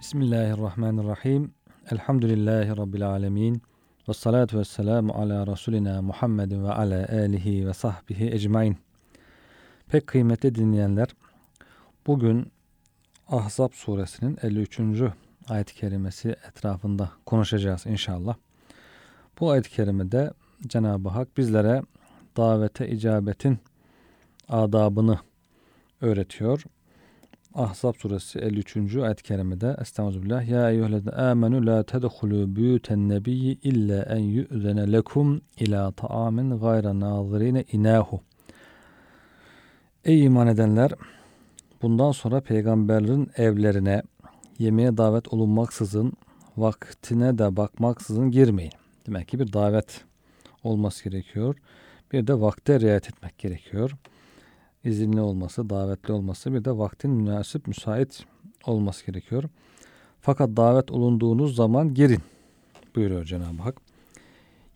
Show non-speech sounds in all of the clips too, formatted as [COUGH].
Bismillahirrahmanirrahim. Elhamdülillahi Rabbil alemin. Ve salatu ve selamu ala Resulina Muhammedin ve ala alihi ve sahbihi ecmain. Pek kıymetli dinleyenler, bugün Ahzab suresinin 53. ayet-i kerimesi etrafında konuşacağız inşallah. Bu ayet-i kerimede Cenab-ı Hak bizlere davete icabetin adabını öğretiyor. Ahzab suresi 53. ayet-i kerimede Estağfirullah Ya eyyühellezine amenu la tedhulu büyüten nebiyyi illa en yu'zene lekum ila ta'amin gayra nazirine inahu Ey iman edenler bundan sonra peygamberlerin evlerine yemeğe davet olunmaksızın vaktine de bakmaksızın girmeyin. Demek ki bir davet olması gerekiyor. Bir de vakte riayet etmek gerekiyor izinli olması, davetli olması bir de vaktin münasip, müsait olması gerekiyor. Fakat davet olunduğunuz zaman girin buyuruyor Cenab-ı Hak.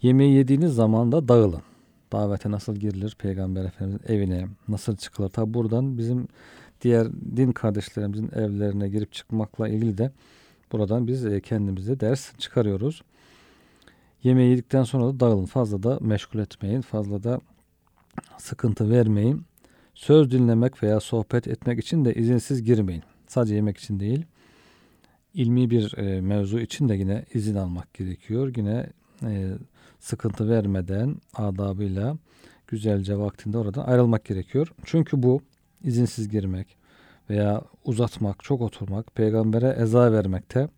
Yemeği yediğiniz zaman da dağılın. Davete nasıl girilir? Peygamber Efendimizin evine nasıl çıkılır? Tabi buradan bizim diğer din kardeşlerimizin evlerine girip çıkmakla ilgili de buradan biz e, kendimize ders çıkarıyoruz. Yemeği yedikten sonra da dağılın. Fazla da meşgul etmeyin. Fazla da sıkıntı vermeyin. Söz dinlemek veya sohbet etmek için de izinsiz girmeyin. Sadece yemek için değil. ilmi bir e, mevzu için de yine izin almak gerekiyor. Yine e, sıkıntı vermeden adabıyla güzelce vaktinde oradan ayrılmak gerekiyor. Çünkü bu izinsiz girmek veya uzatmak, çok oturmak, peygambere eza vermekte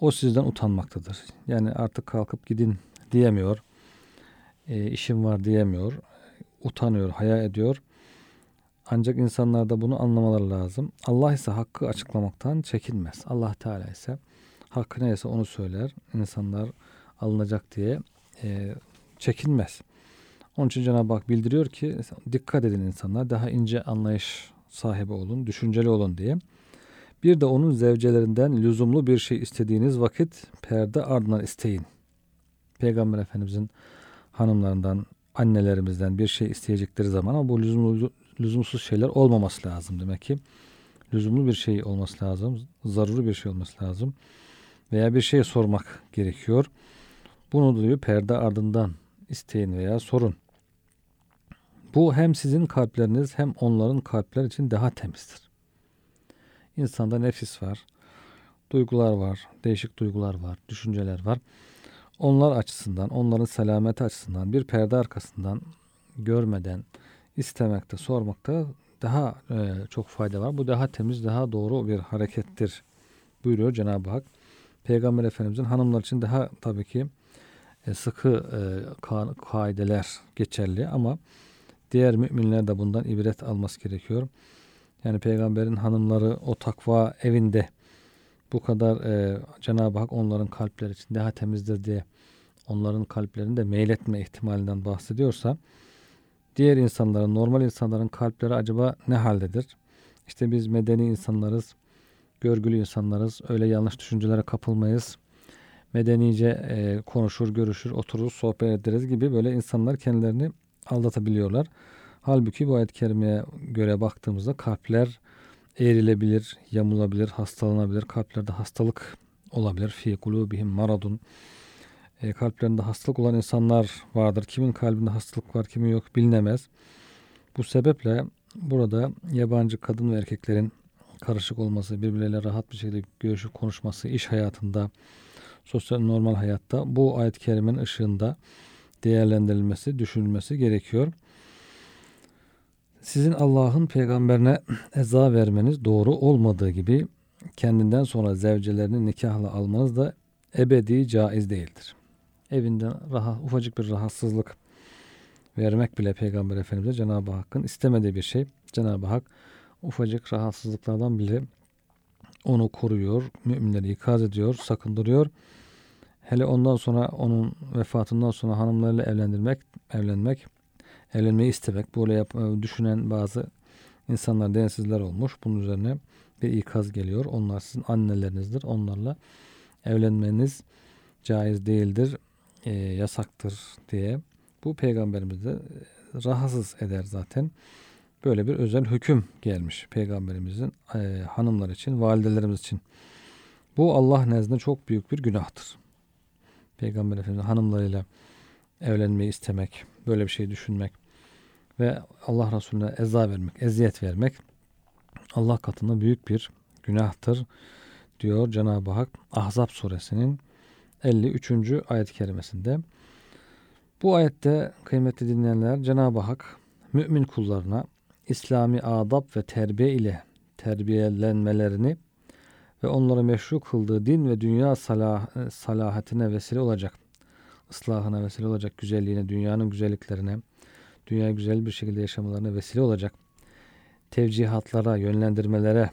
o sizden utanmaktadır. Yani artık kalkıp gidin diyemiyor, e, işim var diyemiyor, utanıyor, haya ediyor. Ancak insanlar da bunu anlamaları lazım. Allah ise hakkı açıklamaktan çekinmez. Allah Teala ise hakkı neyse onu söyler. İnsanlar alınacak diye e, çekinmez. Onun için Cenab-ı Hak bildiriyor ki dikkat edin insanlar daha ince anlayış sahibi olun, düşünceli olun diye. Bir de onun zevcelerinden lüzumlu bir şey istediğiniz vakit perde ardından isteyin. Peygamber Efendimizin hanımlarından, annelerimizden bir şey isteyecekleri zaman ama bu lüzumlu, lüzumsuz şeyler olmaması lazım demek ki. Lüzumlu bir şey olması lazım. Zaruri bir şey olması lazım. Veya bir şey sormak gerekiyor. Bunu diyor perde ardından isteyin veya sorun. Bu hem sizin kalpleriniz hem onların kalpler için daha temizdir. İnsanda nefis var, duygular var, değişik duygular var, düşünceler var. Onlar açısından, onların selameti açısından bir perde arkasından görmeden, istemekte, sormakta daha e, çok fayda var. Bu daha temiz, daha doğru bir harekettir buyuruyor Cenab-ı Hak. Peygamber Efendimizin hanımlar için daha tabii ki e, sıkı e, ka kaideler geçerli ama diğer müminler de bundan ibret alması gerekiyor. Yani peygamberin hanımları o takva evinde bu kadar e, Cenab-ı Hak onların kalpleri için daha temizdir diye onların kalplerinde meyletme ihtimalinden bahsediyorsa diğer insanların, normal insanların kalpleri acaba ne haldedir? İşte biz medeni insanlarız, görgülü insanlarız, öyle yanlış düşüncelere kapılmayız. Medenice e, konuşur, görüşür, oturur, sohbet ederiz gibi böyle insanlar kendilerini aldatabiliyorlar. Halbuki bu ayet-i kerimeye göre baktığımızda kalpler eğrilebilir, yamulabilir, hastalanabilir. Kalplerde hastalık olabilir. Fi kulubihim maradun e, kalplerinde hastalık olan insanlar vardır. Kimin kalbinde hastalık var, kimin yok bilinemez. Bu sebeple burada yabancı kadın ve erkeklerin karışık olması, birbirleriyle rahat bir şekilde görüşüp konuşması, iş hayatında, sosyal normal hayatta bu ayet-i kerimenin ışığında değerlendirilmesi, düşünülmesi gerekiyor. Sizin Allah'ın peygamberine eza vermeniz doğru olmadığı gibi kendinden sonra zevcelerini nikahla almanız da ebedi caiz değildir evinden rahat, ufacık bir rahatsızlık vermek bile Peygamber Efendimiz'e Cenab-ı Hakk'ın istemediği bir şey. Cenab-ı Hak ufacık rahatsızlıklardan bile onu koruyor, müminleri ikaz ediyor, sakındırıyor. Hele ondan sonra onun vefatından sonra hanımlarıyla evlendirmek, evlenmek, evlenmeyi istemek, böyle yap, düşünen bazı insanlar densizler olmuş. Bunun üzerine bir ikaz geliyor. Onlar sizin annelerinizdir. Onlarla evlenmeniz caiz değildir e, yasaktır diye bu peygamberimizi de rahatsız eder zaten. Böyle bir özel hüküm gelmiş peygamberimizin e, hanımlar için, validelerimiz için. Bu Allah nezdinde çok büyük bir günahtır. Peygamber Efendimiz hanımlarıyla evlenmeyi istemek, böyle bir şey düşünmek ve Allah Resulüne eza vermek, eziyet vermek Allah katında büyük bir günahtır diyor Cenab-ı Hak Ahzab suresinin 53. ayet-i kerimesinde. Bu ayette kıymetli dinleyenler Cenab-ı Hak mümin kullarına İslami adab ve terbiye ile terbiyelenmelerini ve onları meşru kıldığı din ve dünya salah, salahatine vesile olacak, ıslahına vesile olacak, güzelliğine, dünyanın güzelliklerine, dünya güzel bir şekilde yaşamalarına vesile olacak tevcihatlara, yönlendirmelere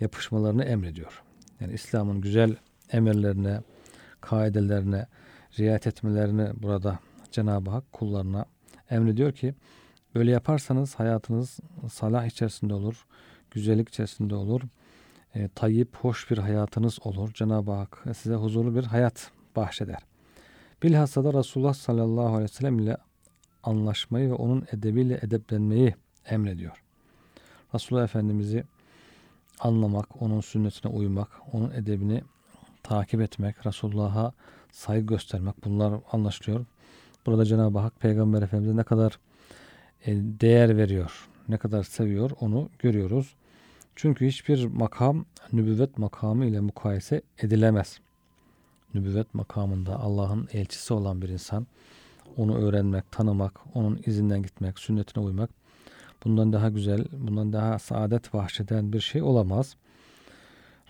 yapışmalarını emrediyor. Yani İslam'ın güzel emirlerine, kaidelerine riayet etmelerini burada Cenab-ı Hak kullarına emrediyor ki böyle yaparsanız hayatınız salah içerisinde olur, güzellik içerisinde olur, e, tayyip, hoş bir hayatınız olur. Cenab-ı Hak size huzurlu bir hayat bahşeder. Bilhassa da Resulullah sallallahu aleyhi ve sellem ile anlaşmayı ve onun edebiyle edeplenmeyi emrediyor. Resulullah Efendimiz'i anlamak, onun sünnetine uymak, onun edebini takip etmek, Resulullah'a saygı göstermek bunlar anlaşılıyor. Burada Cenab-ı Hak Peygamber Efendimiz'e ne kadar e, değer veriyor, ne kadar seviyor onu görüyoruz. Çünkü hiçbir makam nübüvvet makamı ile mukayese edilemez. Nübüvvet makamında Allah'ın elçisi olan bir insan onu öğrenmek, tanımak, onun izinden gitmek, sünnetine uymak bundan daha güzel, bundan daha saadet bahşeden bir şey olamaz.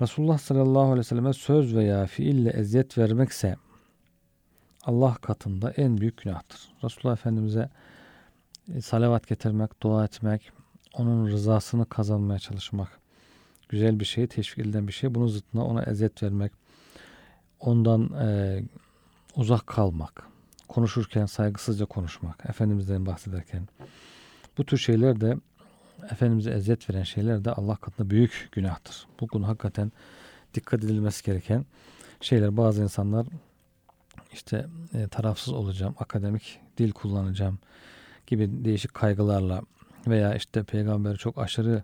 Resulullah sallallahu aleyhi ve selleme söz veya fiille eziyet vermekse Allah katında en büyük günahtır. Resulullah Efendimiz'e e, salavat getirmek, dua etmek, onun rızasını kazanmaya çalışmak, güzel bir şey, teşvik edilen bir şey. Bunun zıttına ona eziyet vermek, ondan e, uzak kalmak, konuşurken saygısızca konuşmak, Efendimiz'den bahsederken. Bu tür şeyler de Efendimiz'e eziyet veren şeyler de Allah katında büyük günahtır. Bu konu hakikaten dikkat edilmesi gereken şeyler. Bazı insanlar işte e, tarafsız olacağım, akademik dil kullanacağım gibi değişik kaygılarla veya işte peygamber çok aşırı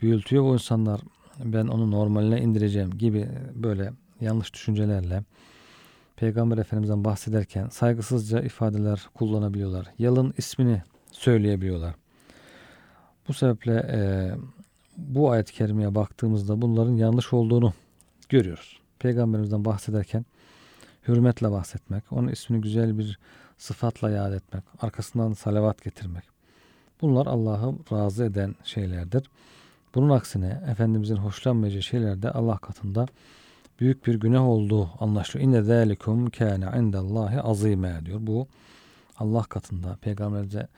büyültüyor o insanlar ben onu normaline indireceğim gibi böyle yanlış düşüncelerle Peygamber Efendimiz'den bahsederken saygısızca ifadeler kullanabiliyorlar. Yalın ismini söyleyebiliyorlar. Bu sebeple e, bu ayet-i kerimeye baktığımızda bunların yanlış olduğunu görüyoruz. Peygamberimizden bahsederken hürmetle bahsetmek, onun ismini güzel bir sıfatla yad etmek, arkasından salavat getirmek. Bunlar Allah'ı razı eden şeylerdir. Bunun aksine Efendimizin hoşlanmayacağı şeyler de Allah katında büyük bir günah olduğu anlaşılıyor. İnne zâlikum kâne indellâhi azîmâ diyor. Bu Allah katında peygamberimize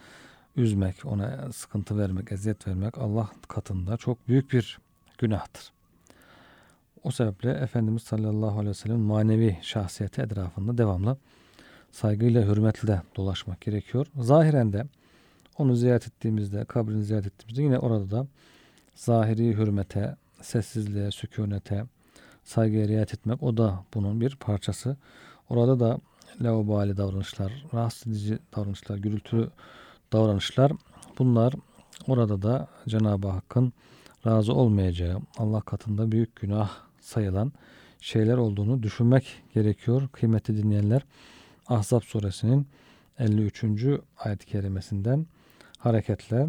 üzmek, ona sıkıntı vermek, eziyet vermek Allah katında çok büyük bir günahtır. O sebeple Efendimiz sallallahu aleyhi ve sellem manevi şahsiyeti etrafında devamlı saygıyla, hürmetle dolaşmak gerekiyor. Zahiren de onu ziyaret ettiğimizde, kabrini ziyaret ettiğimizde yine orada da zahiri hürmete, sessizliğe, sükunete, saygıya riayet etmek o da bunun bir parçası. Orada da laubali davranışlar, rahatsız edici davranışlar, gürültülü davranışlar bunlar orada da Cenab-ı Hakk'ın razı olmayacağı, Allah katında büyük günah sayılan şeyler olduğunu düşünmek gerekiyor. Kıymetli dinleyenler Ahzab suresinin 53. ayet-i kerimesinden hareketle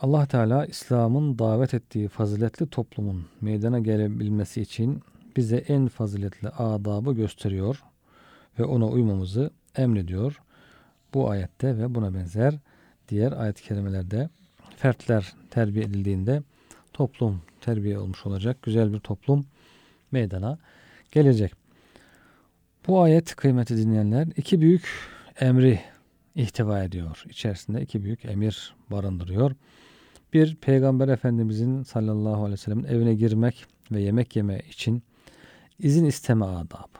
Allah Teala İslam'ın davet ettiği faziletli toplumun meydana gelebilmesi için bize en faziletli adabı gösteriyor ve ona uymamızı emrediyor. Bu ayette ve buna benzer diğer ayet-i kerimelerde fertler terbiye edildiğinde toplum terbiye olmuş olacak. Güzel bir toplum meydana gelecek. Bu ayet kıymeti dinleyenler iki büyük emri ihtiva ediyor. İçerisinde iki büyük emir barındırıyor. Bir, Peygamber Efendimizin sallallahu aleyhi ve sellem'in evine girmek ve yemek yeme için izin isteme adabı.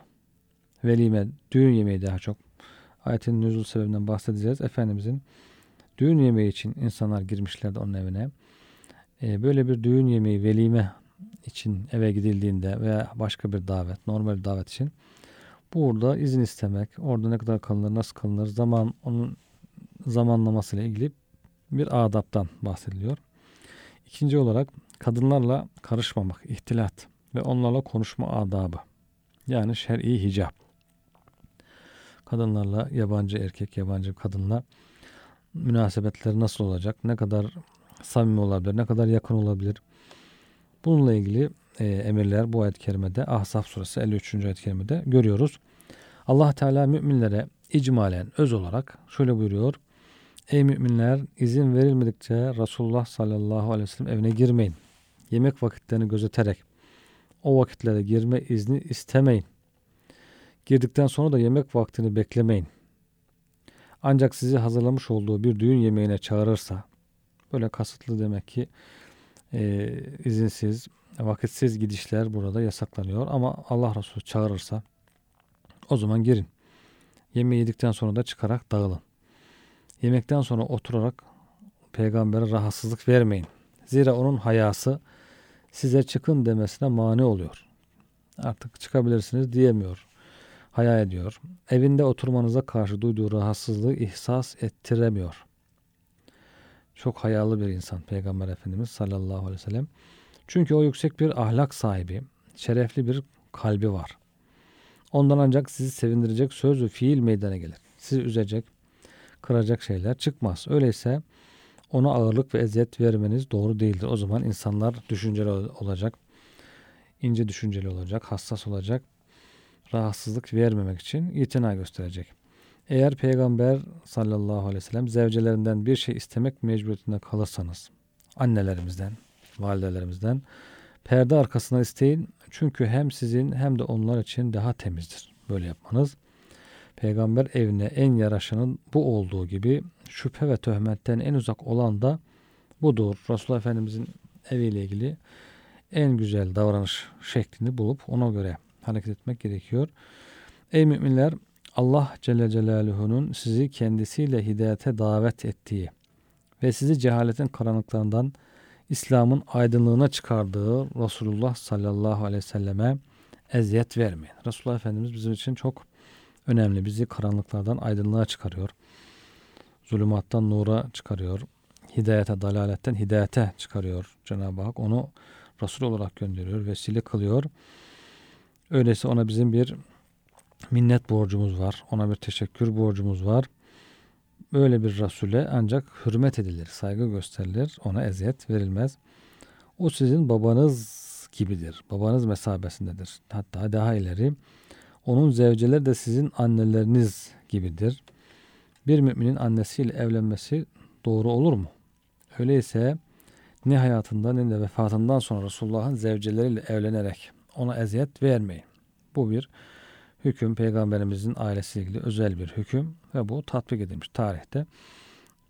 Velime, düğün yemeği daha çok. Ayetin nüzul sebebinden bahsedeceğiz. Efendimizin düğün yemeği için insanlar girmişlerdi onun evine. Ee, böyle bir düğün yemeği, velime için eve gidildiğinde veya başka bir davet, normal bir davet için burada izin istemek, orada ne kadar kalınır, nasıl kalınır, zaman onun zamanlaması ilgili bir adaptan bahsediliyor. İkinci olarak kadınlarla karışmamak, ihtilat ve onlarla konuşma adabı. Yani şer'i hicap. Kadınlarla yabancı erkek, yabancı kadınla münasebetleri nasıl olacak? Ne kadar samimi olabilir? Ne kadar yakın olabilir? Bununla ilgili e, emirler bu ayet-i kerimede Ahzab suresi 53. ayet-i kerimede görüyoruz. Allah Teala müminlere icmalen öz olarak şöyle buyuruyor. Ey müminler izin verilmedikçe Resulullah sallallahu aleyhi ve sellem evine girmeyin. Yemek vakitlerini gözeterek o vakitlere girme izni istemeyin. Girdikten sonra da yemek vaktini beklemeyin. Ancak sizi hazırlamış olduğu bir düğün yemeğine çağırırsa böyle kasıtlı demek ki e, izinsiz, vakitsiz gidişler burada yasaklanıyor. Ama Allah Resulü çağırırsa o zaman girin. Yemeği yedikten sonra da çıkarak dağılın. Yemekten sonra oturarak peygambere rahatsızlık vermeyin. Zira onun hayası size çıkın demesine mani oluyor. Artık çıkabilirsiniz diyemiyor. Haya ediyor. Evinde oturmanıza karşı duyduğu rahatsızlığı ihsas ettiremiyor. Çok hayalı bir insan Peygamber Efendimiz sallallahu aleyhi ve sellem. Çünkü o yüksek bir ahlak sahibi, şerefli bir kalbi var. Ondan ancak sizi sevindirecek söz ve fiil meydana gelir. Sizi üzecek, kıracak şeyler çıkmaz. Öyleyse ona ağırlık ve eziyet vermeniz doğru değildir. O zaman insanlar düşünceli olacak, ince düşünceli olacak, hassas olacak, rahatsızlık vermemek için itina gösterecek. Eğer Peygamber sallallahu aleyhi ve sellem zevcelerinden bir şey istemek mecburiyetinde kalırsanız, annelerimizden, validelerimizden perde arkasına isteyin. Çünkü hem sizin hem de onlar için daha temizdir. Böyle yapmanız. Peygamber evine en yaraşanın bu olduğu gibi şüphe ve töhmetten en uzak olan da budur. Resulullah Efendimizin eviyle ilgili en güzel davranış şeklini bulup ona göre hareket etmek gerekiyor. Ey müminler Allah Celle Celaluhu'nun sizi kendisiyle hidayete davet ettiği ve sizi cehaletin karanlıklarından İslam'ın aydınlığına çıkardığı Resulullah sallallahu aleyhi ve selleme eziyet vermeyin. Resulullah Efendimiz bizim için çok önemli. Bizi karanlıklardan aydınlığa çıkarıyor. Zulümattan nura çıkarıyor. Hidayete, dalaletten hidayete çıkarıyor Cenab-ı Hak. Onu Resul olarak gönderiyor, vesile kılıyor. Öyleyse ona bizim bir minnet borcumuz var. Ona bir teşekkür borcumuz var. Böyle bir Resul'e ancak hürmet edilir, saygı gösterilir, ona eziyet verilmez. O sizin babanız gibidir. Babanız mesabesindedir. Hatta daha ileri onun zevceleri de sizin anneleriniz gibidir. Bir müminin annesiyle evlenmesi doğru olur mu? Öyleyse ne hayatında ne de vefatından sonra Resulullah'ın zevceleriyle evlenerek ona eziyet vermeyin. Bu bir hüküm peygamberimizin ailesiyle ilgili özel bir hüküm ve bu tatbik edilmiş tarihte.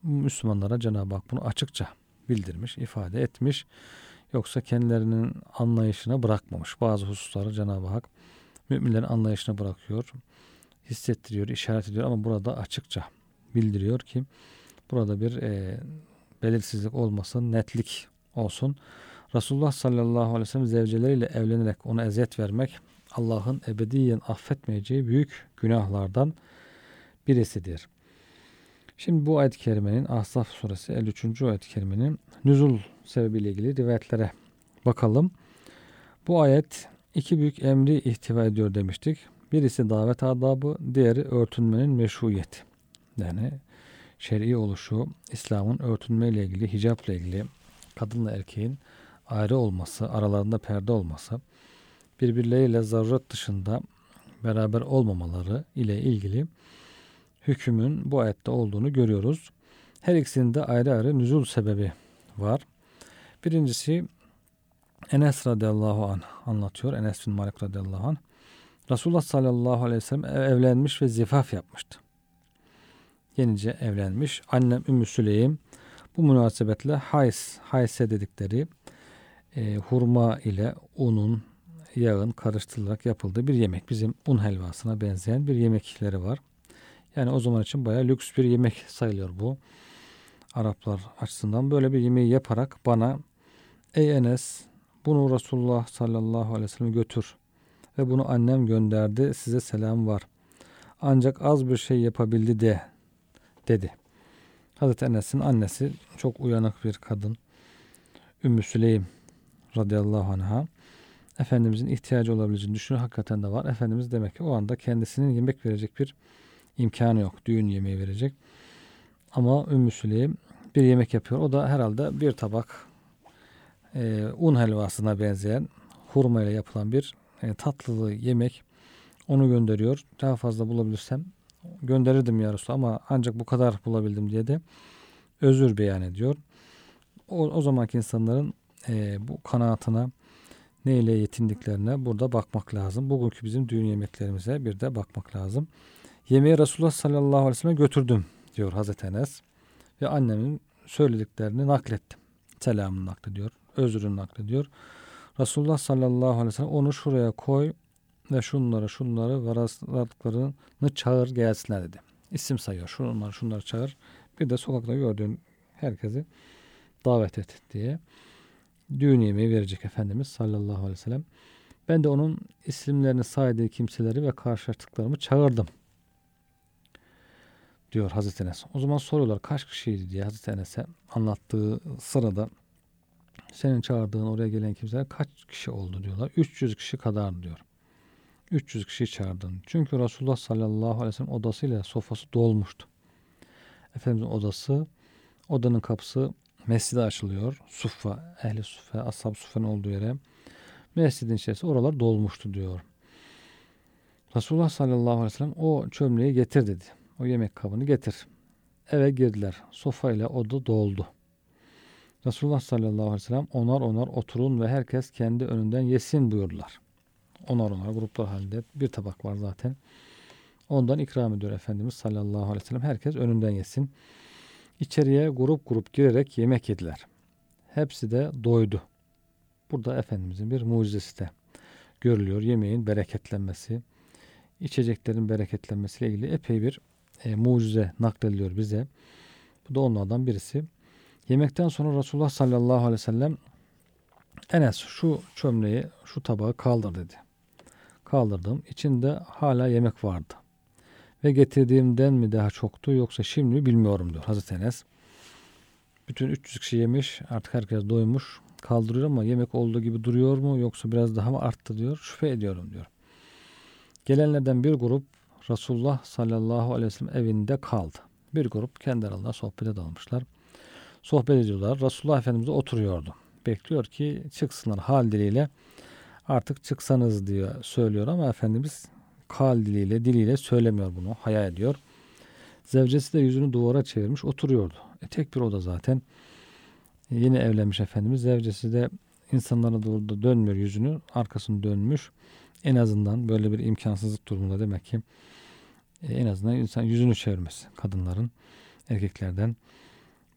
Müslümanlara Cenab-ı Hak bunu açıkça bildirmiş, ifade etmiş. Yoksa kendilerinin anlayışına bırakmamış. Bazı hususları Cenab-ı Hak müminlerin anlayışına bırakıyor, hissettiriyor, işaret ediyor ama burada açıkça bildiriyor ki burada bir e, belirsizlik olmasın, netlik olsun. Resulullah sallallahu aleyhi ve sellem zevceleriyle evlenerek ona eziyet vermek Allah'ın ebediyen affetmeyeceği büyük günahlardan birisidir. Şimdi bu ayet-i kerimenin Ahzab suresi 53. ayet-i kerimenin nüzul sebebiyle ilgili rivayetlere bakalım. Bu ayet iki büyük emri ihtiva ediyor demiştik. Birisi davet adabı, diğeri örtünmenin meşruiyeti. Yani şer'i oluşu, İslam'ın örtünmeyle ilgili, hicapla ilgili, kadınla erkeğin ayrı olması, aralarında perde olması, birbirleriyle zaruret dışında beraber olmamaları ile ilgili hükümün bu ayette olduğunu görüyoruz. Her ikisinin de ayrı ayrı nüzul sebebi var. Birincisi Enes radıyallahu anh anlatıyor. Enes bin Malik radıyallahu anh. Resulullah sallallahu aleyhi ve sellem evlenmiş ve zifaf yapmıştı. Yenice evlenmiş. Annem Ümmü Süleym bu münasebetle hays, hayse dedikleri e, hurma ile unun, yağın karıştırılarak yapıldığı bir yemek. Bizim un helvasına benzeyen bir yemekleri var. Yani o zaman için bayağı lüks bir yemek sayılıyor bu. Araplar açısından böyle bir yemeği yaparak bana ey Enes bunu Resulullah sallallahu aleyhi ve sellem götür ve bunu annem gönderdi size selam var. Ancak az bir şey yapabildi de dedi. Hazreti Enes'in annesi çok uyanık bir kadın. Ümmü Süleym radıyallahu anh'a Efendimizin ihtiyacı olabileceğini düşünüyor. Hakikaten de var. Efendimiz demek ki o anda kendisinin yemek verecek bir imkanı yok. Düğün yemeği verecek. Ama Ümmü Süleym bir yemek yapıyor. O da herhalde bir tabak e, un helvasına benzeyen hurma ile yapılan bir e, tatlılı yemek. Onu gönderiyor. Daha fazla bulabilirsem gönderirdim ya Resulallah ama ancak bu kadar bulabildim diye de özür beyan ediyor. O, o zamanki insanların e, bu kanaatına neyle yetindiklerine burada bakmak lazım. Bugünkü bizim düğün yemeklerimize bir de bakmak lazım. Yemeği Resulullah sallallahu aleyhi ve sellem götürdüm diyor Hazreti Enes. Ve annemin söylediklerini naklettim. Selamını naklediyor. Özrünü naklediyor. Resulullah sallallahu aleyhi ve sellem onu şuraya koy ve şunları şunları ve çağır gelsinler dedi. İsim sayıyor. Şunları şunları çağır. Bir de sokakta gördüğün herkesi davet et diye düğün yemeği verecek Efendimiz sallallahu aleyhi ve sellem. Ben de onun isimlerini saydığı kimseleri ve karşılaştıklarımı çağırdım. Diyor Hazreti Enes. O zaman soruyorlar kaç kişiydi diye Hazreti Enes'e anlattığı sırada senin çağırdığın oraya gelen kimseler kaç kişi oldu diyorlar. 300 kişi kadar diyor. 300 kişi çağırdın. Çünkü Resulullah sallallahu aleyhi ve sellem odasıyla sofası dolmuştu. Efendimizin odası, odanın kapısı mescide açılıyor. Suffa, ehli suffe, ashab suffenin olduğu yere. Mescidin içerisi oralar dolmuştu diyor. Resulullah sallallahu aleyhi ve sellem o çömleği getir dedi. O yemek kabını getir. Eve girdiler. Sofa ile oda doldu. Resulullah sallallahu aleyhi ve sellem onar onar oturun ve herkes kendi önünden yesin buyurdular. Onar onar gruplar halinde bir tabak var zaten. Ondan ikram ediyor Efendimiz sallallahu aleyhi ve sellem. Herkes önünden yesin. İçeriye grup grup girerek yemek yediler. Hepsi de doydu. Burada Efendimizin bir mucizesi de görülüyor. Yemeğin bereketlenmesi, içeceklerin bereketlenmesiyle ilgili epey bir e, mucize naklediliyor bize. Bu da onlardan birisi. Yemekten sonra Resulullah sallallahu aleyhi ve sellem Enes şu çömleği, şu tabağı kaldır dedi. Kaldırdım. İçinde hala yemek vardı. Ve getirdiğimden mi daha çoktu yoksa şimdi mi bilmiyorum diyor Hazreti Enes. Bütün 300 kişi yemiş artık herkes doymuş kaldırıyor ama yemek olduğu gibi duruyor mu yoksa biraz daha mı arttı diyor şüphe ediyorum diyor. Gelenlerden bir grup Resulullah sallallahu aleyhi ve sellem evinde kaldı. Bir grup kendi aralarında sohbete dalmışlar. Sohbet ediyorlar. Resulullah Efendimiz oturuyordu. Bekliyor ki çıksınlar hal diliyle. Artık çıksanız diyor söylüyor ama Efendimiz kal diliyle diliyle söylemiyor bunu. Haya ediyor. Zevcesi de yüzünü duvara çevirmiş oturuyordu. E, tek bir oda zaten. E, yeni evlenmiş Efendimiz. Zevcesi de insanlara doğru da dönmüyor yüzünü. Arkasını dönmüş. En azından böyle bir imkansızlık durumunda demek ki e, en azından insan yüzünü çevirmesi kadınların erkeklerden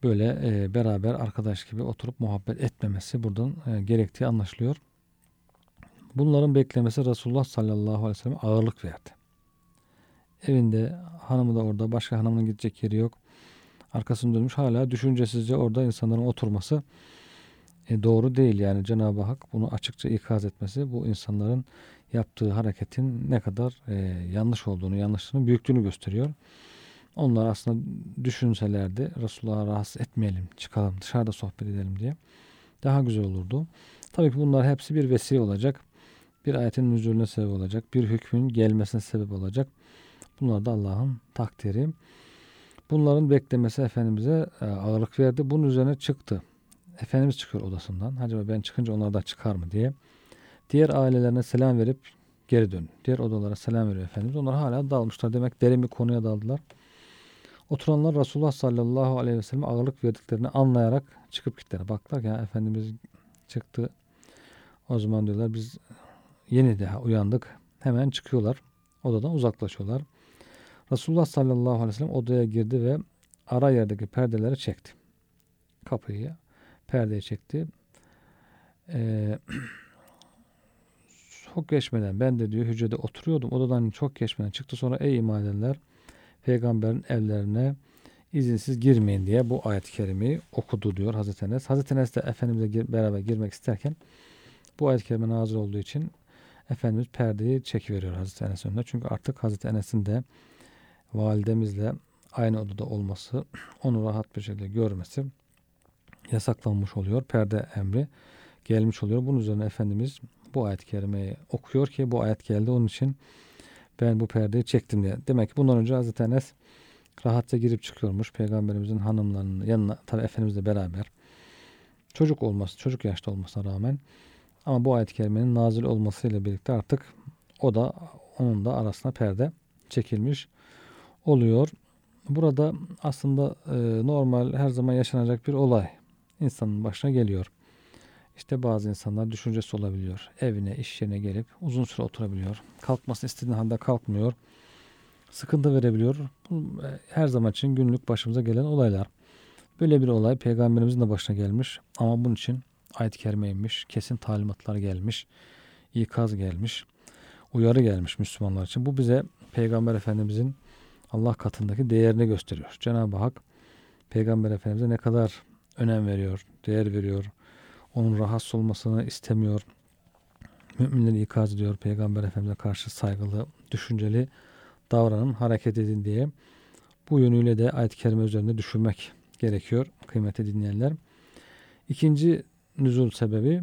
böyle e, beraber arkadaş gibi oturup muhabbet etmemesi buradan e, gerektiği anlaşılıyor. Bunların beklemesi Resulullah sallallahu aleyhi ve sellem ağırlık verdi. Evinde hanımı da orada başka hanımının gidecek yeri yok. Arkasını dönmüş hala düşüncesizce orada insanların oturması e, doğru değil. Yani Cenab-ı Hak bunu açıkça ikaz etmesi bu insanların yaptığı hareketin ne kadar e, yanlış olduğunu, yanlışlığını, büyüklüğünü gösteriyor. Onlar aslında düşünselerdi Resulullah'a rahatsız etmeyelim, çıkalım, dışarıda sohbet edelim diye daha güzel olurdu. Tabii ki bunlar hepsi bir vesile olacak. Bir ayetin nüzulüne sebep olacak. Bir hükmün gelmesine sebep olacak. Bunlar da Allah'ın takdiri. Bunların beklemesi Efendimiz'e e, ağırlık verdi. Bunun üzerine çıktı. Efendimiz çıkıyor odasından. Acaba ben çıkınca onlar da çıkar mı diye. Diğer ailelerine selam verip geri dön. Diğer odalara selam veriyor Efendimiz. Onlar hala dalmışlar. Demek derin bir konuya daldılar. Oturanlar Resulullah sallallahu aleyhi ve sellem ağırlık verdiklerini anlayarak çıkıp gittiler. Baktılar ya Efendimiz çıktı. O zaman diyorlar biz yeni daha uyandık. Hemen çıkıyorlar. Odadan uzaklaşıyorlar. Resulullah sallallahu aleyhi ve sellem odaya girdi ve ara yerdeki perdeleri çekti. Kapıyı, perdeyi çekti. Ee, [CLEARS THROAT] çok geçmeden ben de diyor hücrede oturuyordum. Odadan çok geçmeden çıktı. Sonra ey iman edenler peygamberin evlerine izinsiz girmeyin diye bu ayet-i kerimeyi okudu diyor Hazreti Enes. Hazreti Enes de Efendimizle beraber girmek isterken bu ayet-i kerime nazil olduğu için Efendimiz perdeyi çekiveriyor Hazreti Enes önüne. Çünkü artık Hazreti Enes'in de validemizle aynı odada olması, [CLEARS THROAT] onu rahat bir şekilde görmesi yasaklanmış oluyor. Perde emri gelmiş oluyor. Bunun üzerine Efendimiz bu ayet-i kerimeyi okuyor ki bu ayet geldi onun için ben bu perdeyi çektim diye. Demek ki bundan önce Hazreti Enes rahatça girip çıkıyormuş peygamberimizin hanımlarının yanına tabi Efendimizle beraber çocuk olması, çocuk yaşta olmasına rağmen ama bu ayet-i kerimenin nazil olmasıyla birlikte artık o da onun da arasına perde çekilmiş oluyor. Burada aslında e, normal her zaman yaşanacak bir olay insanın başına geliyor. İşte bazı insanlar düşüncesi olabiliyor. Evine, iş yerine gelip uzun süre oturabiliyor. Kalkmasını istediğin halde kalkmıyor. Sıkıntı verebiliyor. Bu e, her zaman için günlük başımıza gelen olaylar. Böyle bir olay peygamberimizin de başına gelmiş. Ama bunun için ayet-i kerime inmiş. Kesin talimatlar gelmiş. ikaz gelmiş. Uyarı gelmiş Müslümanlar için. Bu bize Peygamber Efendimizin Allah katındaki değerini gösteriyor. Cenab-ı Hak Peygamber Efendimiz'e ne kadar önem veriyor, değer veriyor. Onun rahatsız olmasını istemiyor. Müminleri ikaz ediyor. Peygamber Efendimiz'e karşı saygılı, düşünceli davranın, hareket edin diye. Bu yönüyle de ayet-i kerime üzerinde düşünmek gerekiyor kıymetli dinleyenler. İkinci nüzul sebebi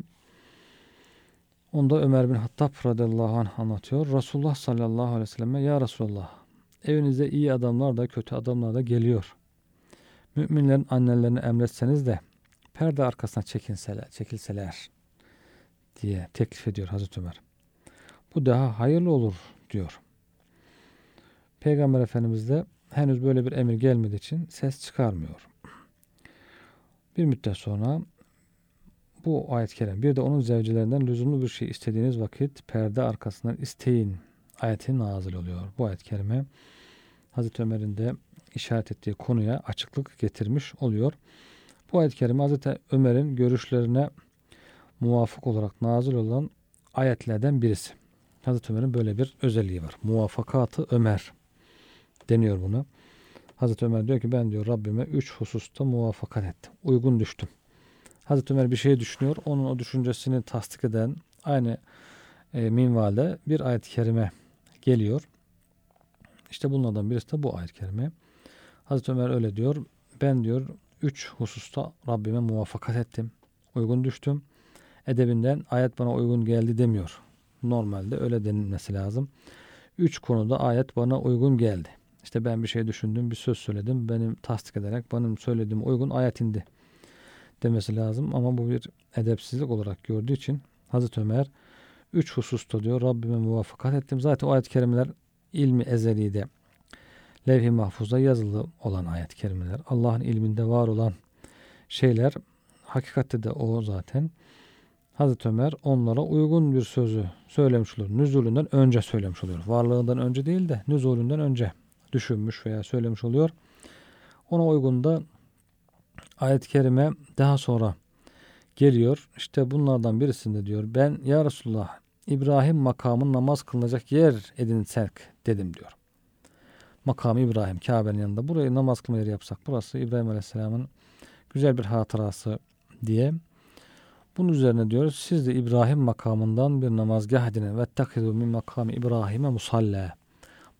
onda Ömer bin Hattab radıyallahu anh anlatıyor. Resulullah sallallahu aleyhi ve selleme ya Resulullah evinize iyi adamlar da kötü adamlar da geliyor. Müminlerin annelerini emretseniz de perde arkasına çekinseler, çekilseler diye teklif ediyor Hazreti Ömer. Bu daha hayırlı olur diyor. Peygamber Efendimiz de henüz böyle bir emir gelmediği için ses çıkarmıyor. Bir müddet sonra bu ayet-i kerim bir de onun zevcelerinden lüzumlu bir şey istediğiniz vakit perde arkasından isteyin ayeti nazil oluyor. Bu ayet-i kerime Hazreti Ömer'in de işaret ettiği konuya açıklık getirmiş oluyor. Bu ayet-i kerime Hazreti Ömer'in görüşlerine muvafık olarak nazil olan ayetlerden birisi. Hazreti Ömer'in böyle bir özelliği var. Muvafakatı Ömer deniyor buna. Hazreti Ömer diyor ki ben diyor Rabbime üç hususta muvaffakat ettim. Uygun düştüm. Hazreti Ömer bir şey düşünüyor. Onun o düşüncesini tasdik eden aynı e, minvalde bir ayet-i kerime geliyor. İşte bunlardan birisi de bu ayet-i kerime. Hazreti Ömer öyle diyor. Ben diyor üç hususta Rabbime muvaffakat ettim. Uygun düştüm. Edebinden ayet bana uygun geldi demiyor. Normalde öyle denilmesi lazım. Üç konuda ayet bana uygun geldi. İşte ben bir şey düşündüm, bir söz söyledim. Benim tasdik ederek benim söylediğim uygun ayet indi demesi lazım. Ama bu bir edepsizlik olarak gördüğü için Hazreti Ömer üç hususta diyor Rabbime muvaffakat ettim. Zaten o ayet-i kerimeler ilmi ezeliğde levh-i mahfuzda yazılı olan ayet-i kerimeler. Allah'ın ilminde var olan şeyler hakikatte de o zaten. Hazreti Ömer onlara uygun bir sözü söylemiş oluyor. Nüzulünden önce söylemiş oluyor. Varlığından önce değil de nüzulünden önce düşünmüş veya söylemiş oluyor. Ona uygun da ayet-i kerime daha sonra geliyor. İşte bunlardan birisinde diyor ben ya Resulullah İbrahim makamın namaz kılınacak yer edinsek dedim diyor. Makam İbrahim Kabe'nin yanında burayı namaz kılma yeri yapsak burası İbrahim Aleyhisselam'ın güzel bir hatırası diye. Bunun üzerine diyoruz siz de İbrahim makamından bir namazgah edinin. Vettekizu min makami İbrahim'e musalla.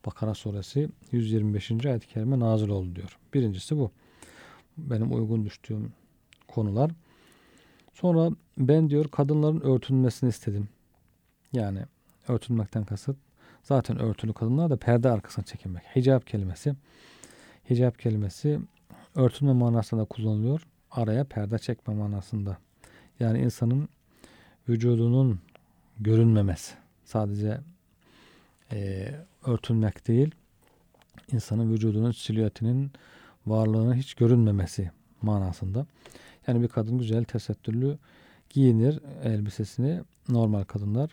Bakara suresi 125. ayet-i kerime nazil oldu diyor. Birincisi bu. Benim uygun düştüğüm konular. Sonra ben diyor kadınların örtünmesini istedim. Yani örtünmekten kasıt zaten örtülü kadınlar da perde arkasına çekilmek. Hicap kelimesi hicap kelimesi örtünme manasında kullanılıyor. Araya perde çekme manasında. Yani insanın vücudunun görünmemesi. Sadece e, örtünmek değil, insanın vücudunun silüetinin varlığının hiç görünmemesi manasında. Yani bir kadın güzel tesettürlü giyinir elbisesini normal kadınlar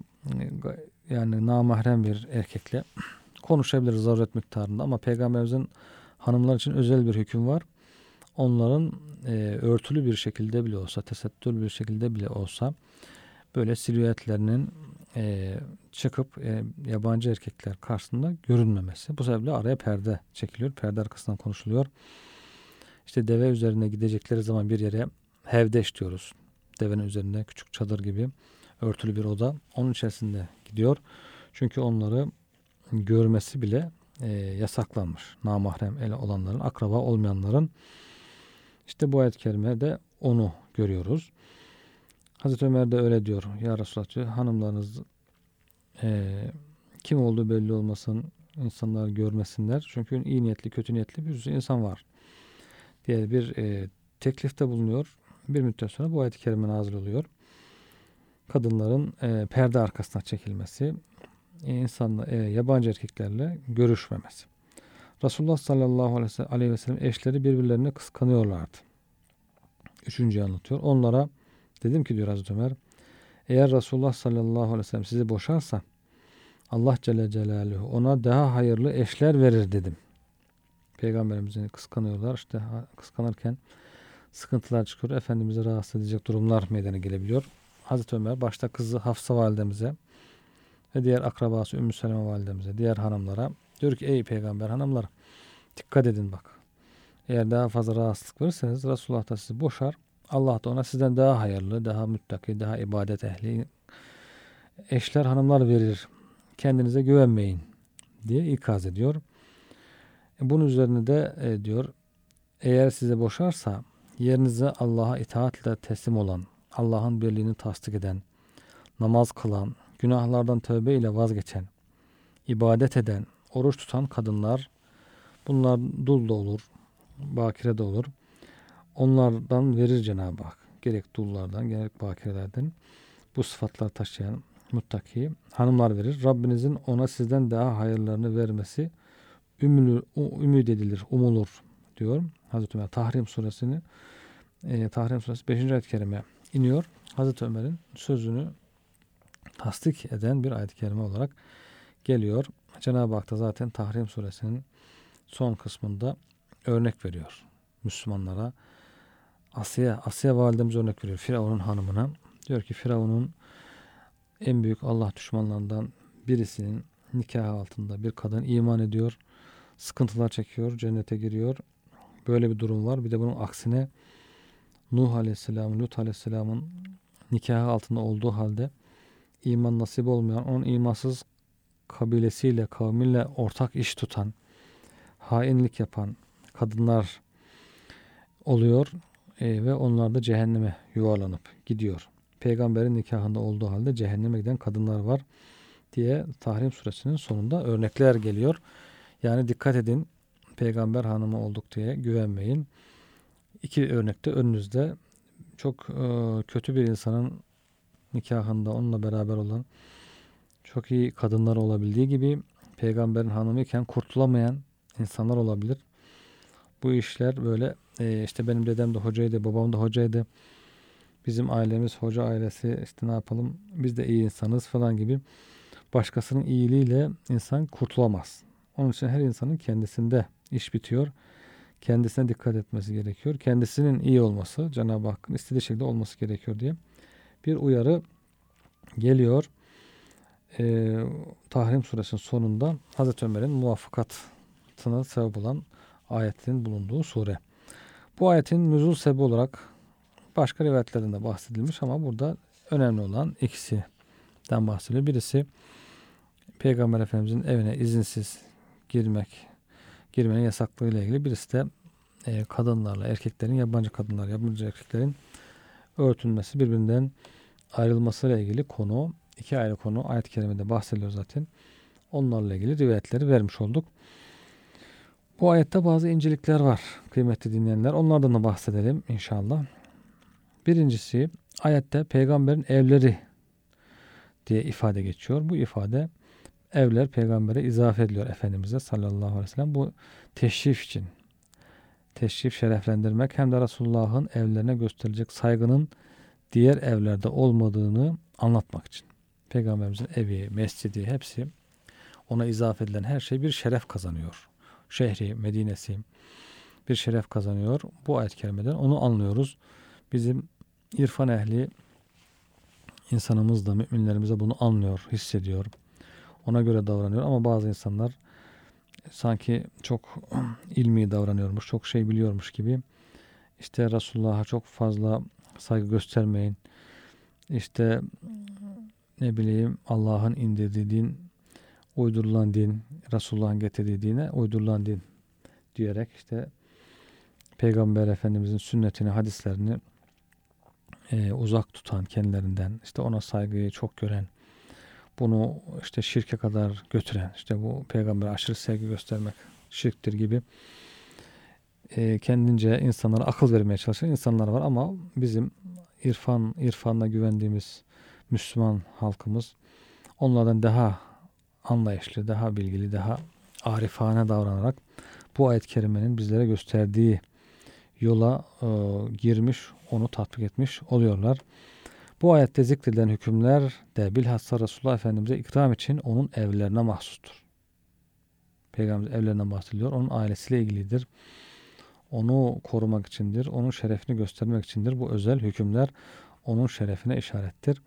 yani namahrem bir erkekle konuşabilir zaruret miktarında ama peygamberimizin hanımlar için özel bir hüküm var. Onların e, örtülü bir şekilde bile olsa, tesettürlü bir şekilde bile olsa böyle silüetlerinin e, çıkıp e, yabancı erkekler karşısında görünmemesi. Bu sebeple araya perde çekiliyor. Perde arkasından konuşuluyor. İşte deve üzerine gidecekleri zaman bir yere hevdeş diyoruz. Devenin üzerinde küçük çadır gibi örtülü bir oda. Onun içerisinde gidiyor. Çünkü onları görmesi bile e, yasaklanmış. Namahrem ele olanların, akraba olmayanların. İşte bu ayet-i kerimede onu görüyoruz. Hazreti Ömer de öyle diyor. Ya Resulallah diyor hanımlarınız e, kim olduğu belli olmasın insanlar görmesinler. Çünkü iyi niyetli kötü niyetli bir sürü insan var. Diye bir e, teklifte bulunuyor. Bir müddet sonra bu ayet-i kerime nazil oluyor. Kadınların e, perde arkasına çekilmesi, e, insanla, e, yabancı erkeklerle görüşmemesi. Resulullah sallallahu aleyhi ve sellem eşleri birbirlerine kıskanıyorlardı. Üçüncüyü anlatıyor. Onlara dedim ki diyor Hazreti Ömer eğer Resulullah sallallahu aleyhi ve sellem sizi boşarsa Allah Celle Celaluhu ona daha hayırlı eşler verir dedim. Peygamberimizi kıskanıyorlar. İşte kıskanırken sıkıntılar çıkıyor. Efendimiz'i rahatsız edecek durumlar meydana gelebiliyor. Hazreti Ömer başta kızı Hafsa validemize ve diğer akrabası Ümmü Seleme validemize, diğer hanımlara diyor ki ey peygamber hanımlar dikkat edin bak. Eğer daha fazla rahatsızlık verirseniz Resulullah da sizi boşar. Allah da ona sizden daha hayırlı, daha müttaki, daha ibadet ehli eşler, hanımlar verir. Kendinize güvenmeyin diye ikaz ediyor. E, bunun üzerine de e, diyor eğer size boşarsa yerinize Allah'a itaatle teslim olan, Allah'ın birliğini tasdik eden, namaz kılan, günahlardan tövbe ile vazgeçen, ibadet eden, oruç tutan kadınlar bunlar dul da olur, bakire de olur. Onlardan verir Cenab-ı Hak. Gerek dullardan gerek bakirelerden bu sıfatlar taşıyan muttaki hanımlar verir. Rabbinizin ona sizden daha hayırlarını vermesi ümülür, ümid edilir, umulur diyor. Hazreti Ömer Tahrim suresini e, Tahrim suresi 5. ayet-i kerime iniyor. Hazreti Ömer'in sözünü tasdik eden bir ayet-i kerime olarak geliyor. Cenab-ı Hak da zaten Tahrim suresinin son kısmında örnek veriyor. Müslümanlara Asya, Asya validemiz örnek veriyor. Firavun'un hanımına. Diyor ki Firavun'un en büyük Allah düşmanlarından birisinin nikahı altında bir kadın iman ediyor. Sıkıntılar çekiyor. Cennete giriyor. Böyle bir durum var. Bir de bunun aksine Nuh Aleyhisselam, Lut Aleyhisselam'ın nikahı altında olduğu halde iman nasip olmayan, onun imansız kabilesiyle, kavmiyle ortak iş tutan, hainlik yapan kadınlar oluyor ve onlar da cehenneme yuvarlanıp gidiyor. Peygamberin nikahında olduğu halde cehenneme giden kadınlar var diye Tahrim suresinin sonunda örnekler geliyor. Yani dikkat edin peygamber hanımı olduk diye güvenmeyin. İki örnekte önünüzde çok e, kötü bir insanın nikahında onunla beraber olan çok iyi kadınlar olabildiği gibi peygamberin hanımı iken kurtulamayan insanlar olabilir. Bu işler böyle e, işte benim dedem de hocaydı, babam da hocaydı. Bizim ailemiz hoca ailesi işte ne yapalım biz de iyi insanız falan gibi başkasının iyiliğiyle insan kurtulamaz. Onun için her insanın kendisinde iş bitiyor. Kendisine dikkat etmesi gerekiyor. Kendisinin iyi olması, Cenab-ı Hakk'ın istediği şekilde olması gerekiyor diye bir uyarı geliyor. Ee, Tahrim suresinin sonunda Hazreti Ömer'in muvaffakatına sebep olan ayetin bulunduğu sure. Bu ayetin nüzul sebebi olarak başka rivayetlerinde bahsedilmiş ama burada önemli olan ikisinden bahsediliyor. Birisi Peygamber Efendimizin evine izinsiz girmek, girmenin yasaklığı ile ilgili. Birisi de e, kadınlarla, erkeklerin, yabancı kadınlar, yabancı erkeklerin örtünmesi, birbirinden ayrılmasıyla ilgili konu. iki ayrı konu ayet-i kerimede bahsediliyor zaten. Onlarla ilgili rivayetleri vermiş olduk. Bu ayette bazı incelikler var kıymetli dinleyenler. Onlardan da bahsedelim inşallah. Birincisi ayette peygamberin evleri diye ifade geçiyor. Bu ifade evler peygambere izafe ediliyor Efendimiz'e sallallahu aleyhi ve sellem. Bu teşrif için. Teşrif şereflendirmek hem de Resulullah'ın evlerine gösterilecek saygının diğer evlerde olmadığını anlatmak için. Peygamberimizin evi, mescidi hepsi ona izafe edilen her şey bir şeref kazanıyor. Şehri, Medine'si bir şeref kazanıyor. Bu ayet-i kerimeden onu anlıyoruz. Bizim irfan ehli insanımız da müminlerimiz de bunu anlıyor, hissediyor. Ona göre davranıyor ama bazı insanlar sanki çok [CLEARS THROAT] ilmi davranıyormuş, çok şey biliyormuş gibi işte Resulullah'a çok fazla saygı göstermeyin. İşte ne bileyim Allah'ın indirdiği din, uydurulan din, Resulullah'ın getirdiği dine uydurulan din diyerek işte Peygamber Efendimizin sünnetini, hadislerini e, uzak tutan kendilerinden, işte ona saygıyı çok gören, bunu işte şirke kadar götüren, işte bu peygamber aşırı sevgi göstermek şirktir gibi e, kendince insanlara akıl vermeye çalışan insanlar var. Ama bizim irfan irfanla güvendiğimiz Müslüman halkımız onlardan daha anlayışlı, daha bilgili, daha arifane davranarak bu ayet-i kerimenin bizlere gösterdiği yola e, girmiş, onu tatbik etmiş oluyorlar. Bu ayette zikredilen hükümler de bilhassa Resulullah Efendimiz'e ikram için onun evlerine mahsustur. Peygamber evlerinden bahsediliyor. Onun ailesiyle ilgilidir. Onu korumak içindir. Onun şerefini göstermek içindir. Bu özel hükümler onun şerefine işarettir.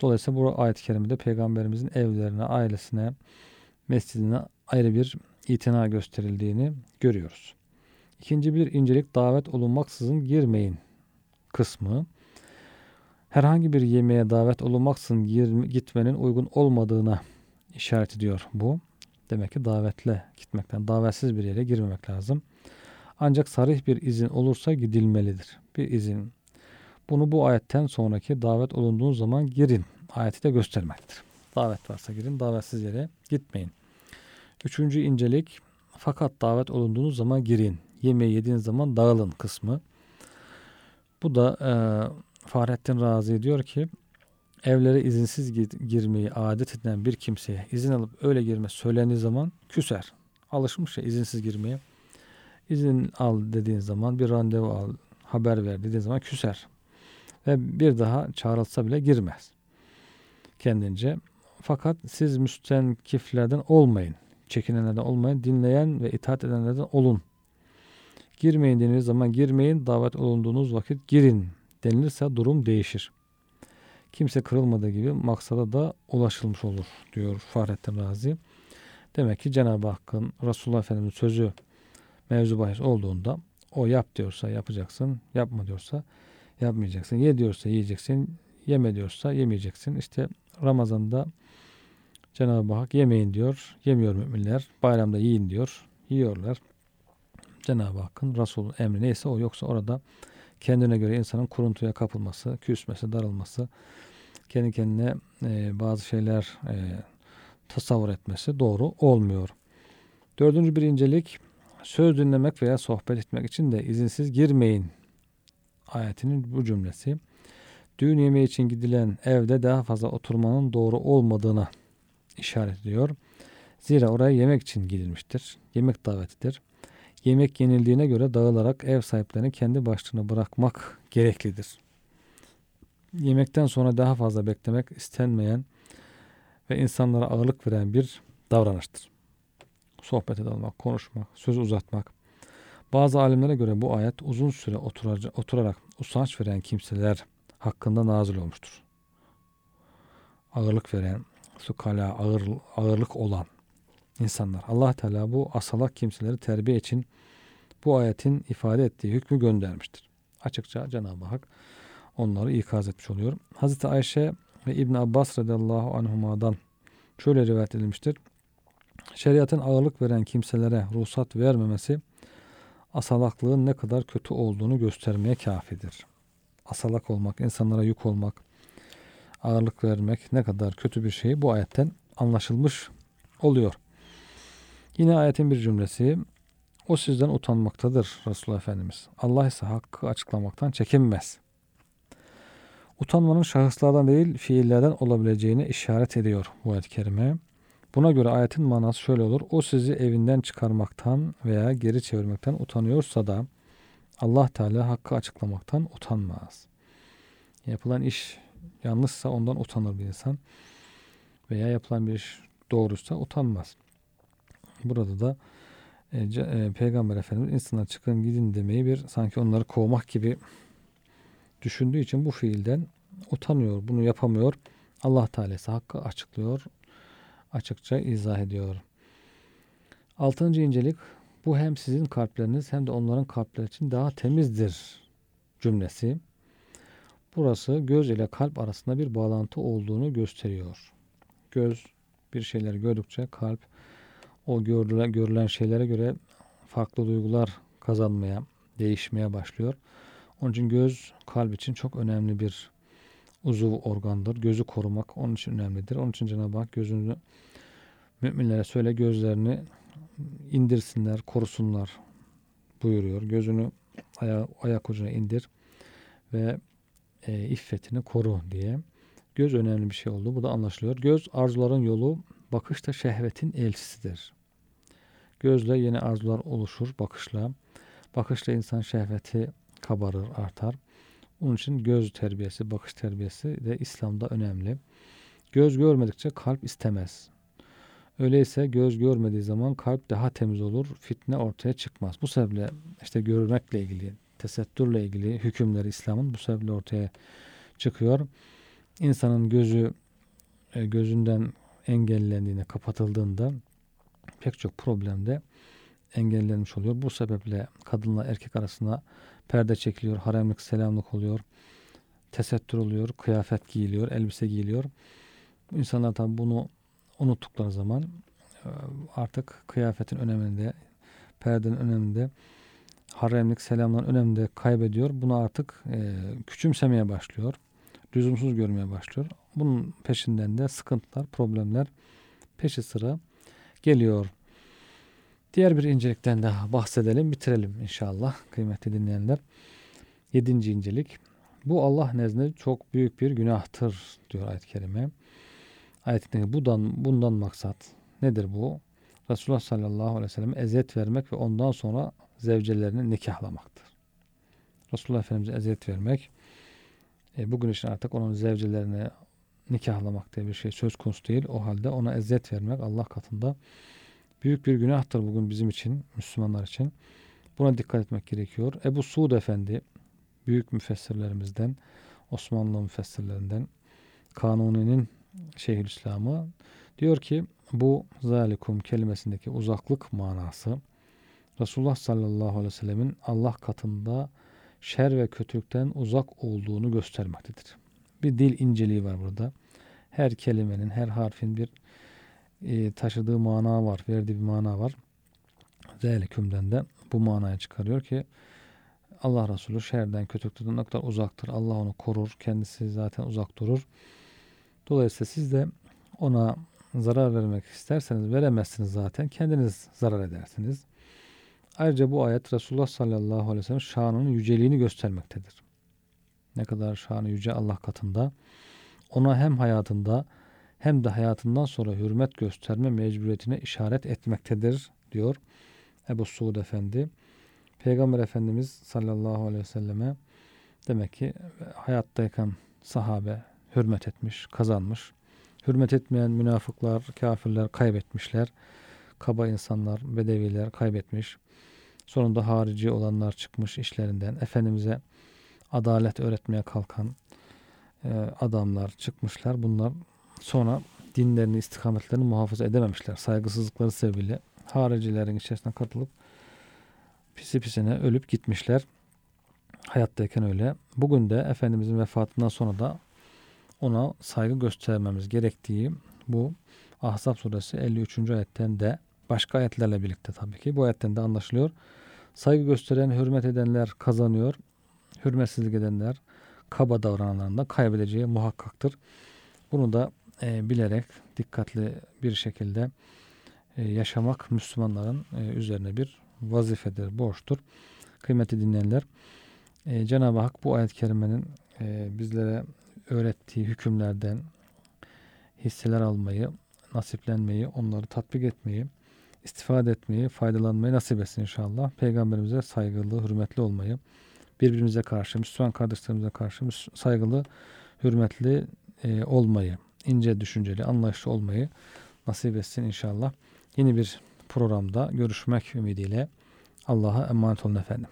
Dolayısıyla bu ayet-i kerimede peygamberimizin evlerine, ailesine, mescidine ayrı bir itina gösterildiğini görüyoruz. İkinci bir incelik davet olunmaksızın girmeyin kısmı. Herhangi bir yemeğe davet olunmaksızın gitmenin uygun olmadığına işaret ediyor bu. Demek ki davetle gitmekten, davetsiz bir yere girmemek lazım. Ancak sarih bir izin olursa gidilmelidir. Bir izin. Bunu bu ayetten sonraki davet olunduğu zaman girin. Ayeti de göstermektir. Davet varsa girin, davetsiz yere gitmeyin. Üçüncü incelik, fakat davet olunduğunuz zaman girin. Yemeği yediğiniz zaman dağılın kısmı. Bu da e, Fahrettin Razi diyor ki, evlere izinsiz girmeyi adet eden bir kimseye izin alıp öyle girme söylendiği zaman küser. Alışmış ya izinsiz girmeye. İzin al dediğin zaman bir randevu al, haber ver dediğin zaman küser. Ve bir daha çağrılsa bile girmez. Kendince. Fakat siz müstenkiflerden olmayın. Çekinenlerden olmayın. Dinleyen ve itaat edenlerden olun. Girmeyin denildiği zaman girmeyin. Davet olunduğunuz vakit girin denilirse durum değişir kimse kırılmadığı gibi maksada da ulaşılmış olur diyor Fahrettin Razi. Demek ki Cenab-ı Hakk'ın Resulullah Efendimiz'in sözü mevzu bahis olduğunda o yap diyorsa yapacaksın, yapma diyorsa yapmayacaksın. Ye diyorsa yiyeceksin, yeme diyorsa yemeyeceksin. İşte Ramazan'da Cenab-ı Hak yemeyin diyor, yemiyor müminler. Bayramda yiyin diyor, yiyorlar. Cenab-ı Hakk'ın Resul emri neyse o yoksa orada kendine göre insanın kuruntuya kapılması, küsmesi, darılması, kendi kendine e, bazı şeyler e, tasavvur etmesi doğru olmuyor. Dördüncü bir incelik söz dinlemek veya sohbet etmek için de izinsiz girmeyin ayetinin bu cümlesi. Düğün yemeği için gidilen evde daha fazla oturmanın doğru olmadığına işaret ediyor. Zira oraya yemek için gidilmiştir. Yemek davetidir. Yemek yenildiğine göre dağılarak ev sahiplerini kendi başlığına bırakmak gereklidir. Yemekten sonra daha fazla beklemek istenmeyen ve insanlara ağırlık veren bir davranıştır. Sohbete dalmak, konuşmak, söz uzatmak. Bazı alimlere göre bu ayet uzun süre oturarak usanç veren kimseler hakkında nazil olmuştur. Ağırlık veren, sukala, ağır, ağırlık olan insanlar. Allah Teala bu asalak kimseleri terbiye için bu ayetin ifade ettiği hükmü göndermiştir. Açıkça Cenab-ı Hak onları ikaz etmiş oluyor. Hazreti Ayşe ve İbn Abbas radıyallahu anhuma'dan şöyle rivayet edilmiştir. Şeriatın ağırlık veren kimselere ruhsat vermemesi asalaklığın ne kadar kötü olduğunu göstermeye kafidir. Asalak olmak, insanlara yük olmak, ağırlık vermek ne kadar kötü bir şey bu ayetten anlaşılmış oluyor. Yine ayetin bir cümlesi o sizden utanmaktadır Resulullah Efendimiz. Allah ise hakkı açıklamaktan çekinmez. Utanmanın şahıslardan değil fiillerden olabileceğine işaret ediyor bu ayet-i kerime. Buna göre ayetin manası şöyle olur. O sizi evinden çıkarmaktan veya geri çevirmekten utanıyorsa da Allah Teala hakkı açıklamaktan utanmaz. Yapılan iş yanlışsa ondan utanır bir insan. Veya yapılan bir iş doğruysa utanmaz. Burada da e, e, Peygamber Efendimiz insana çıkın gidin demeyi bir sanki onları kovmak gibi düşündüğü için bu fiilden utanıyor. Bunu yapamıyor. Allah Teala ise hakkı açıklıyor. Açıkça izah ediyor. Altıncı incelik bu hem sizin kalpleriniz hem de onların kalpleri için daha temizdir cümlesi. Burası göz ile kalp arasında bir bağlantı olduğunu gösteriyor. Göz bir şeyleri gördükçe kalp o görülen, görülen şeylere göre farklı duygular kazanmaya, değişmeye başlıyor. Onun için göz kalp için çok önemli bir uzuv organdır. Gözü korumak onun için önemlidir. Onun için Cenab-ı Hak gözünü müminlere söyle gözlerini indirsinler, korusunlar buyuruyor. Gözünü aya, ayak ucuna indir ve e, iffetini koru diye. Göz önemli bir şey oldu. Bu da anlaşılıyor. Göz arzuların yolu, bakış da şehvetin elçisidir. Gözle yeni arzular oluşur bakışla. Bakışla insan şehveti kabarır, artar. Onun için göz terbiyesi, bakış terbiyesi de İslam'da önemli. Göz görmedikçe kalp istemez. Öyleyse göz görmediği zaman kalp daha temiz olur, fitne ortaya çıkmaz. Bu sebeple işte görmekle ilgili, tesettürle ilgili hükümleri İslam'ın bu sebeple ortaya çıkıyor. İnsanın gözü e, gözünden engellendiğinde, kapatıldığında pek çok problemde engellenmiş oluyor. Bu sebeple kadınla erkek arasında perde çekiliyor, haremlik, selamlık oluyor, tesettür oluyor, kıyafet giyiliyor, elbise giyiliyor. İnsanlar tabi bunu unuttukları zaman e, artık kıyafetin öneminde, perdenin öneminde, haremlik, selamların öneminde kaybediyor. Bunu artık e, küçümsemeye başlıyor. Lüzumsuz görmeye başlıyor. Bunun peşinden de sıkıntılar, problemler peşi sıra geliyor. Diğer bir incelikten daha bahsedelim, bitirelim inşallah kıymetli dinleyenler. Yedinci incelik. Bu Allah nezdinde çok büyük bir günahtır diyor ayet-i kerime. Ayetindeki bundan, bundan maksat nedir bu? Resulullah sallallahu aleyhi ve sellem eziyet vermek ve ondan sonra zevcelerini nikahlamaktır. Resulullah Efendimiz'e eziyet vermek, e, bugün için artık onun zevcelerini nikahlamak diye bir şey söz konusu değil. O halde ona eziyet vermek Allah katında büyük bir günahtır bugün bizim için, Müslümanlar için. Buna dikkat etmek gerekiyor. Ebu Suud Efendi, büyük müfessirlerimizden, Osmanlı müfessirlerinden, Kanuni'nin Şeyhülislam'ı diyor ki bu zalikum kelimesindeki uzaklık manası Resulullah sallallahu aleyhi ve sellemin Allah katında şer ve kötülükten uzak olduğunu göstermektedir. Bir dil inceliği var burada. Her kelimenin, her harfin bir e, taşıdığı mana var, verdiği bir mana var. Zelikümden de bu manaya çıkarıyor ki Allah Resulü şerden, kötülükten ne kadar uzaktır. Allah onu korur. Kendisi zaten uzak durur. Dolayısıyla siz de ona zarar vermek isterseniz veremezsiniz zaten. Kendiniz zarar edersiniz. Ayrıca bu ayet Resulullah sallallahu aleyhi ve sellem şanının yüceliğini göstermektedir. Ne kadar şanı yüce Allah katında. Ona hem hayatında hem de hayatından sonra hürmet gösterme mecburiyetine işaret etmektedir diyor Ebu Suud Efendi. Peygamber Efendimiz sallallahu aleyhi ve selleme demek ki hayattayken sahabe hürmet etmiş, kazanmış. Hürmet etmeyen münafıklar, kafirler kaybetmişler. Kaba insanlar, bedeviler kaybetmiş. Sonunda harici olanlar çıkmış işlerinden. Efendimiz'e adalet öğretmeye kalkan e, adamlar çıkmışlar. Bunlar sonra dinlerini, istikametlerini muhafaza edememişler. Saygısızlıkları sebebiyle haricilerin içerisine katılıp pisi pisine ölüp gitmişler. Hayattayken öyle. Bugün de Efendimizin vefatından sonra da ona saygı göstermemiz gerektiği bu Ahzab suresi 53. ayetten de başka ayetlerle birlikte tabii ki bu ayetten de anlaşılıyor. Saygı gösteren, hürmet edenler kazanıyor. Hürmetsizlik edenler, kaba davrananların da kaybedeceği muhakkaktır. Bunu da e, bilerek dikkatli bir şekilde e, yaşamak Müslümanların e, üzerine bir vazifedir, borçtur. Kıymetli dinleyenler, e, Cenab-ı Hak bu ayet-i kerimenin e, bizlere öğrettiği hükümlerden hisseler almayı, nasiplenmeyi, onları tatbik etmeyi, istifade etmeyi, faydalanmayı nasip etsin inşallah. Peygamberimize saygılı, hürmetli olmayı, birbirimize karşı, Müslüman kardeşlerimize karşı saygılı, hürmetli e, olmayı, ince düşünceli, anlayışlı olmayı nasip etsin inşallah. Yeni bir programda görüşmek ümidiyle Allah'a emanet olun efendim.